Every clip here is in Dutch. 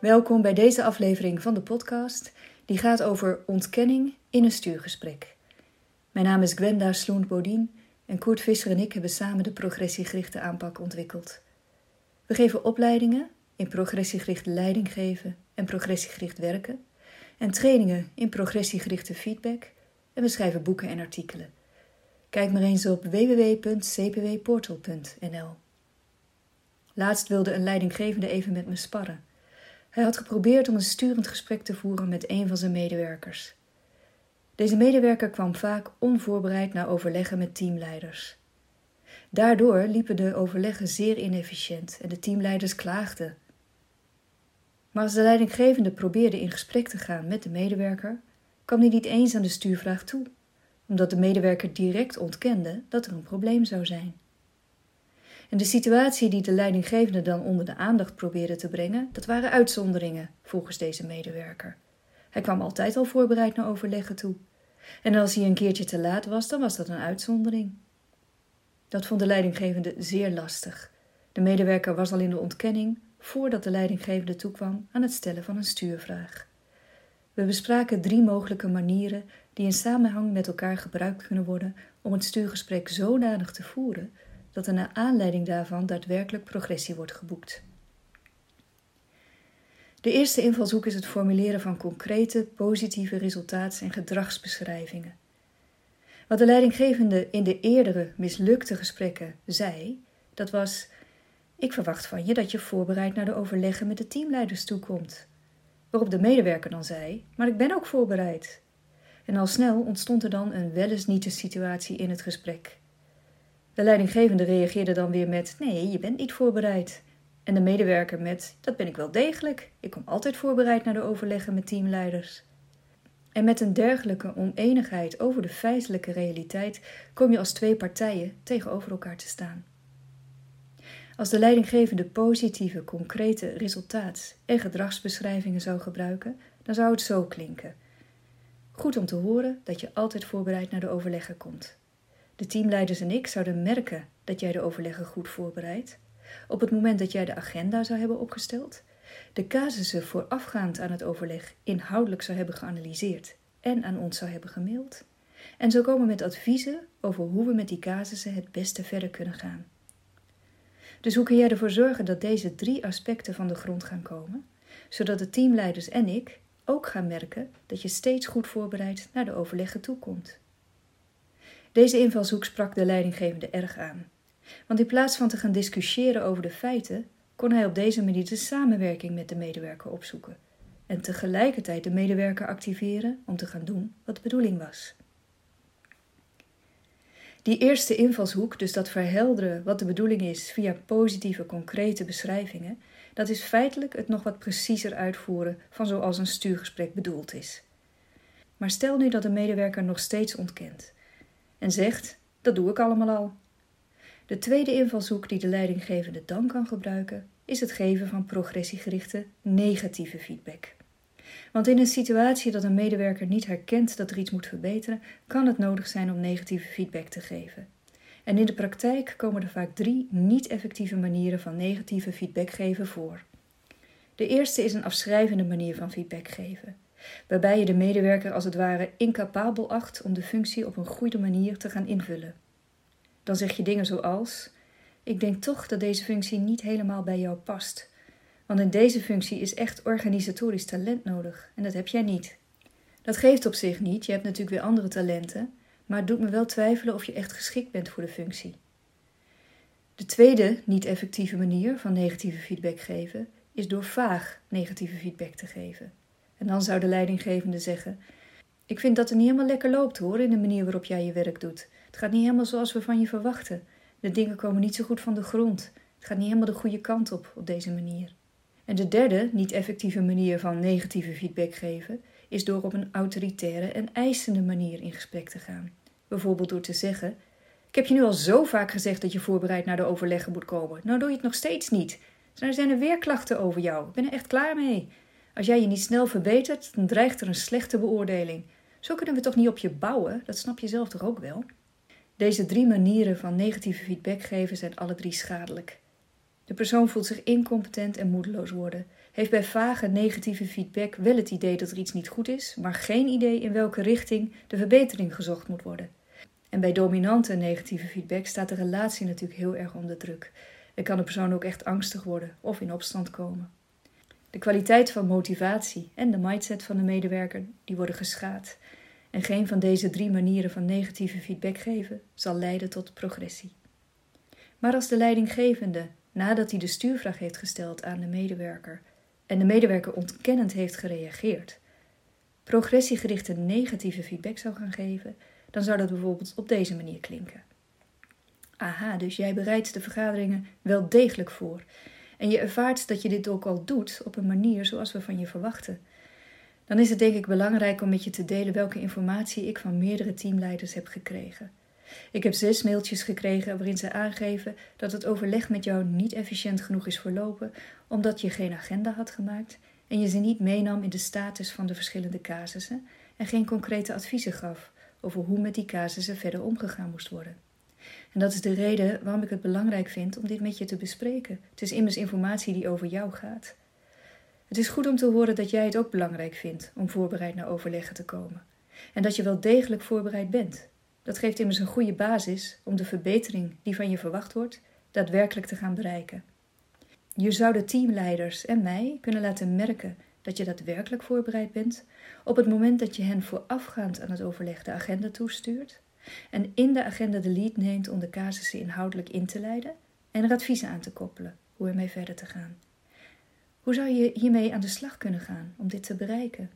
Welkom bij deze aflevering van de podcast, die gaat over ontkenning in een stuurgesprek. Mijn naam is Gwenda Sloent-Bodien en Koert Visser en ik hebben samen de progressiegerichte aanpak ontwikkeld. We geven opleidingen in progressiegericht leiding geven en progressiegericht werken en trainingen in progressiegerichte feedback en we schrijven boeken en artikelen. Kijk maar eens op www.cpwportal.nl. Laatst wilde een leidinggevende even met me sparren. Hij had geprobeerd om een sturend gesprek te voeren met een van zijn medewerkers. Deze medewerker kwam vaak onvoorbereid naar overleggen met teamleiders. Daardoor liepen de overleggen zeer inefficiënt en de teamleiders klaagden. Maar als de leidinggevende probeerde in gesprek te gaan met de medewerker, kwam hij niet eens aan de stuurvraag toe, omdat de medewerker direct ontkende dat er een probleem zou zijn. En de situatie die de leidinggevende dan onder de aandacht probeerde te brengen, dat waren uitzonderingen, volgens deze medewerker. Hij kwam altijd al voorbereid naar overleggen toe. En als hij een keertje te laat was, dan was dat een uitzondering. Dat vond de leidinggevende zeer lastig. De medewerker was al in de ontkenning voordat de leidinggevende toekwam aan het stellen van een stuurvraag. We bespraken drie mogelijke manieren die in samenhang met elkaar gebruikt kunnen worden om het stuurgesprek zodanig te voeren dat er naar aanleiding daarvan daadwerkelijk progressie wordt geboekt. De eerste invalshoek is het formuleren van concrete, positieve resultaats- en gedragsbeschrijvingen. Wat de leidinggevende in de eerdere mislukte gesprekken zei, dat was: Ik verwacht van je dat je voorbereid naar de overleggen met de teamleiders toekomt. Waarop de medewerker dan zei: Maar ik ben ook voorbereid. En al snel ontstond er dan een wel eens niet situatie in het gesprek. De leidinggevende reageerde dan weer met: Nee, je bent niet voorbereid. En de medewerker met: Dat ben ik wel degelijk. Ik kom altijd voorbereid naar de overleggen met teamleiders. En met een dergelijke oneenigheid over de feitelijke realiteit kom je als twee partijen tegenover elkaar te staan. Als de leidinggevende positieve, concrete resultaats- en gedragsbeschrijvingen zou gebruiken, dan zou het zo klinken. Goed om te horen dat je altijd voorbereid naar de overleggen komt. De teamleiders en ik zouden merken dat jij de overleggen goed voorbereidt. Op het moment dat jij de agenda zou hebben opgesteld, de casussen voorafgaand aan het overleg inhoudelijk zou hebben geanalyseerd en aan ons zou hebben gemaild. En zo komen met adviezen over hoe we met die casussen het beste verder kunnen gaan. Dus hoe kun jij ervoor zorgen dat deze drie aspecten van de grond gaan komen, zodat de teamleiders en ik ook gaan merken dat je steeds goed voorbereid naar de overleggen toekomt? Deze invalshoek sprak de leidinggevende erg aan. Want in plaats van te gaan discussiëren over de feiten, kon hij op deze manier de samenwerking met de medewerker opzoeken en tegelijkertijd de medewerker activeren om te gaan doen wat de bedoeling was. Die eerste invalshoek, dus dat verhelderen wat de bedoeling is via positieve, concrete beschrijvingen, dat is feitelijk het nog wat preciezer uitvoeren van zoals een stuurgesprek bedoeld is. Maar stel nu dat de medewerker nog steeds ontkent en zegt: Dat doe ik allemaal al. De tweede invalshoek die de leidinggevende dan kan gebruiken, is het geven van progressiegerichte negatieve feedback. Want in een situatie dat een medewerker niet herkent dat er iets moet verbeteren, kan het nodig zijn om negatieve feedback te geven. En in de praktijk komen er vaak drie niet-effectieve manieren van negatieve feedback geven voor. De eerste is een afschrijvende manier van feedback geven waarbij je de medewerker als het ware incapabel acht om de functie op een goede manier te gaan invullen. Dan zeg je dingen zoals: Ik denk toch dat deze functie niet helemaal bij jou past. Want in deze functie is echt organisatorisch talent nodig en dat heb jij niet. Dat geeft op zich niet, je hebt natuurlijk weer andere talenten, maar het doet me wel twijfelen of je echt geschikt bent voor de functie. De tweede niet-effectieve manier van negatieve feedback geven is door vaag negatieve feedback te geven. En dan zou de leidinggevende zeggen: Ik vind dat het niet helemaal lekker loopt hoor, in de manier waarop jij je werk doet. Het gaat niet helemaal zoals we van je verwachten. De dingen komen niet zo goed van de grond. Het gaat niet helemaal de goede kant op op deze manier. En de derde, niet effectieve manier van negatieve feedback geven, is door op een autoritaire en eisende manier in gesprek te gaan. Bijvoorbeeld door te zeggen: Ik heb je nu al zo vaak gezegd dat je voorbereid naar de overleggen moet komen. Nou doe je het nog steeds niet. Er zijn er weer klachten over jou. Ik ben er echt klaar mee. Als jij je niet snel verbetert, dan dreigt er een slechte beoordeling. Zo kunnen we toch niet op je bouwen? Dat snap je zelf toch ook wel? Deze drie manieren van negatieve feedback geven zijn alle drie schadelijk. De persoon voelt zich incompetent en moedeloos worden heeft bij vage negatieve feedback wel het idee dat er iets niet goed is, maar geen idee in welke richting de verbetering gezocht moet worden. En bij dominante negatieve feedback staat de relatie natuurlijk heel erg onder druk. En kan de persoon ook echt angstig worden of in opstand komen. De kwaliteit van motivatie en de mindset van de medewerker die worden geschaad. En geen van deze drie manieren van negatieve feedback geven zal leiden tot progressie. Maar als de leidinggevende, nadat hij de stuurvraag heeft gesteld aan de medewerker en de medewerker ontkennend heeft gereageerd, progressiegerichte negatieve feedback zou gaan geven, dan zou dat bijvoorbeeld op deze manier klinken. Aha, dus jij bereidt de vergaderingen wel degelijk voor. En je ervaart dat je dit ook al doet op een manier zoals we van je verwachten. Dan is het denk ik belangrijk om met je te delen welke informatie ik van meerdere teamleiders heb gekregen. Ik heb zes mailtjes gekregen waarin ze aangeven dat het overleg met jou niet efficiënt genoeg is verlopen, omdat je geen agenda had gemaakt en je ze niet meenam in de status van de verschillende casussen en geen concrete adviezen gaf over hoe met die casussen verder omgegaan moest worden. En dat is de reden waarom ik het belangrijk vind om dit met je te bespreken. Het is immers informatie die over jou gaat. Het is goed om te horen dat jij het ook belangrijk vindt om voorbereid naar overleggen te komen. En dat je wel degelijk voorbereid bent. Dat geeft immers een goede basis om de verbetering die van je verwacht wordt, daadwerkelijk te gaan bereiken. Je zou de teamleiders en mij kunnen laten merken dat je daadwerkelijk voorbereid bent op het moment dat je hen voorafgaand aan het overleg de agenda toestuurt en in de agenda de lead neemt om de casussen inhoudelijk in te leiden en er adviezen aan te koppelen hoe ermee verder te gaan. Hoe zou je hiermee aan de slag kunnen gaan om dit te bereiken?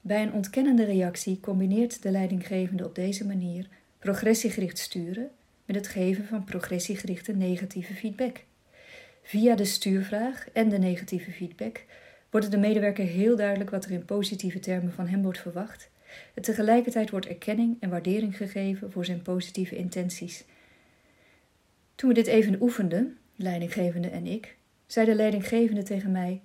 Bij een ontkennende reactie combineert de leidinggevende op deze manier progressiegericht sturen met het geven van progressiegerichte negatieve feedback. Via de stuurvraag en de negatieve feedback wordt de medewerker heel duidelijk wat er in positieve termen van hem wordt verwacht. Tegelijkertijd wordt erkenning en waardering gegeven voor zijn positieve intenties. Toen we dit even oefenden, leidinggevende en ik, zei de leidinggevende tegen mij: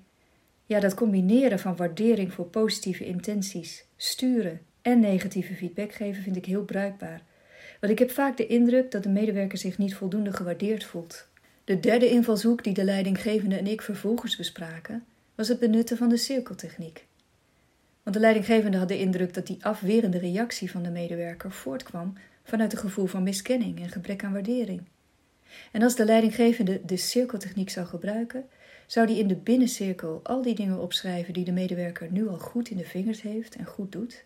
Ja, dat combineren van waardering voor positieve intenties, sturen en negatieve feedback geven vind ik heel bruikbaar. Want ik heb vaak de indruk dat de medewerker zich niet voldoende gewaardeerd voelt. De derde invalshoek die de leidinggevende en ik vervolgens bespraken, was het benutten van de cirkeltechniek. Want de leidinggevende had de indruk dat die afwerende reactie van de medewerker voortkwam vanuit een gevoel van miskenning en gebrek aan waardering. En als de leidinggevende de cirkeltechniek zou gebruiken, zou die in de binnencirkel al die dingen opschrijven die de medewerker nu al goed in de vingers heeft en goed doet.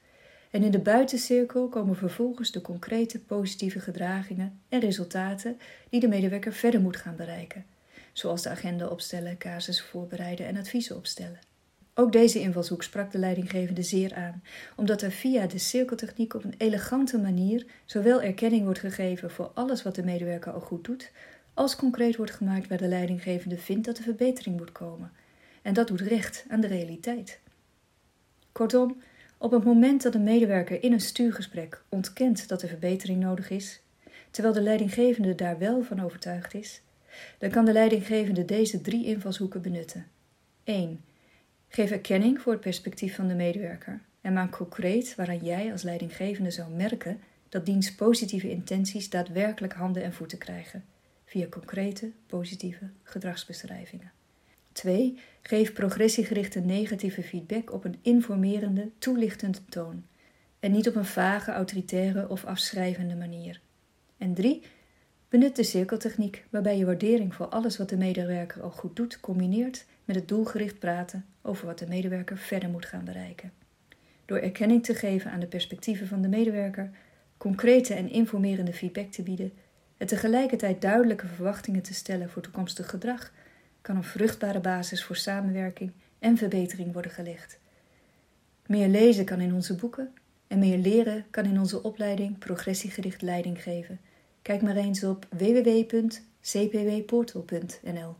En in de buitencirkel komen vervolgens de concrete positieve gedragingen en resultaten die de medewerker verder moet gaan bereiken, zoals de agenda opstellen, casussen voorbereiden en adviezen opstellen. Ook deze invalshoek sprak de leidinggevende zeer aan, omdat er via de cirkeltechniek op een elegante manier zowel erkenning wordt gegeven voor alles wat de medewerker al goed doet, als concreet wordt gemaakt waar de leidinggevende vindt dat er verbetering moet komen. En dat doet recht aan de realiteit. Kortom, op het moment dat een medewerker in een stuurgesprek ontkent dat er verbetering nodig is, terwijl de leidinggevende daar wel van overtuigd is, dan kan de leidinggevende deze drie invalshoeken benutten. 1. Geef erkenning voor het perspectief van de medewerker en maak concreet waaraan jij als leidinggevende zou merken dat diens positieve intenties daadwerkelijk handen en voeten krijgen, via concrete, positieve gedragsbeschrijvingen. 2. Geef progressiegerichte negatieve feedback op een informerende, toelichtende toon en niet op een vage, autoritaire of afschrijvende manier. En 3. Benut de cirkeltechniek, waarbij je waardering voor alles wat de medewerker al goed doet combineert met het doelgericht praten over wat de medewerker verder moet gaan bereiken. Door erkenning te geven aan de perspectieven van de medewerker, concrete en informerende feedback te bieden en tegelijkertijd duidelijke verwachtingen te stellen voor toekomstig gedrag, kan een vruchtbare basis voor samenwerking en verbetering worden gelegd. Meer lezen kan in onze boeken en meer leren kan in onze opleiding progressiegericht leiding geven. Kijk maar eens op www.cpwportal.nl.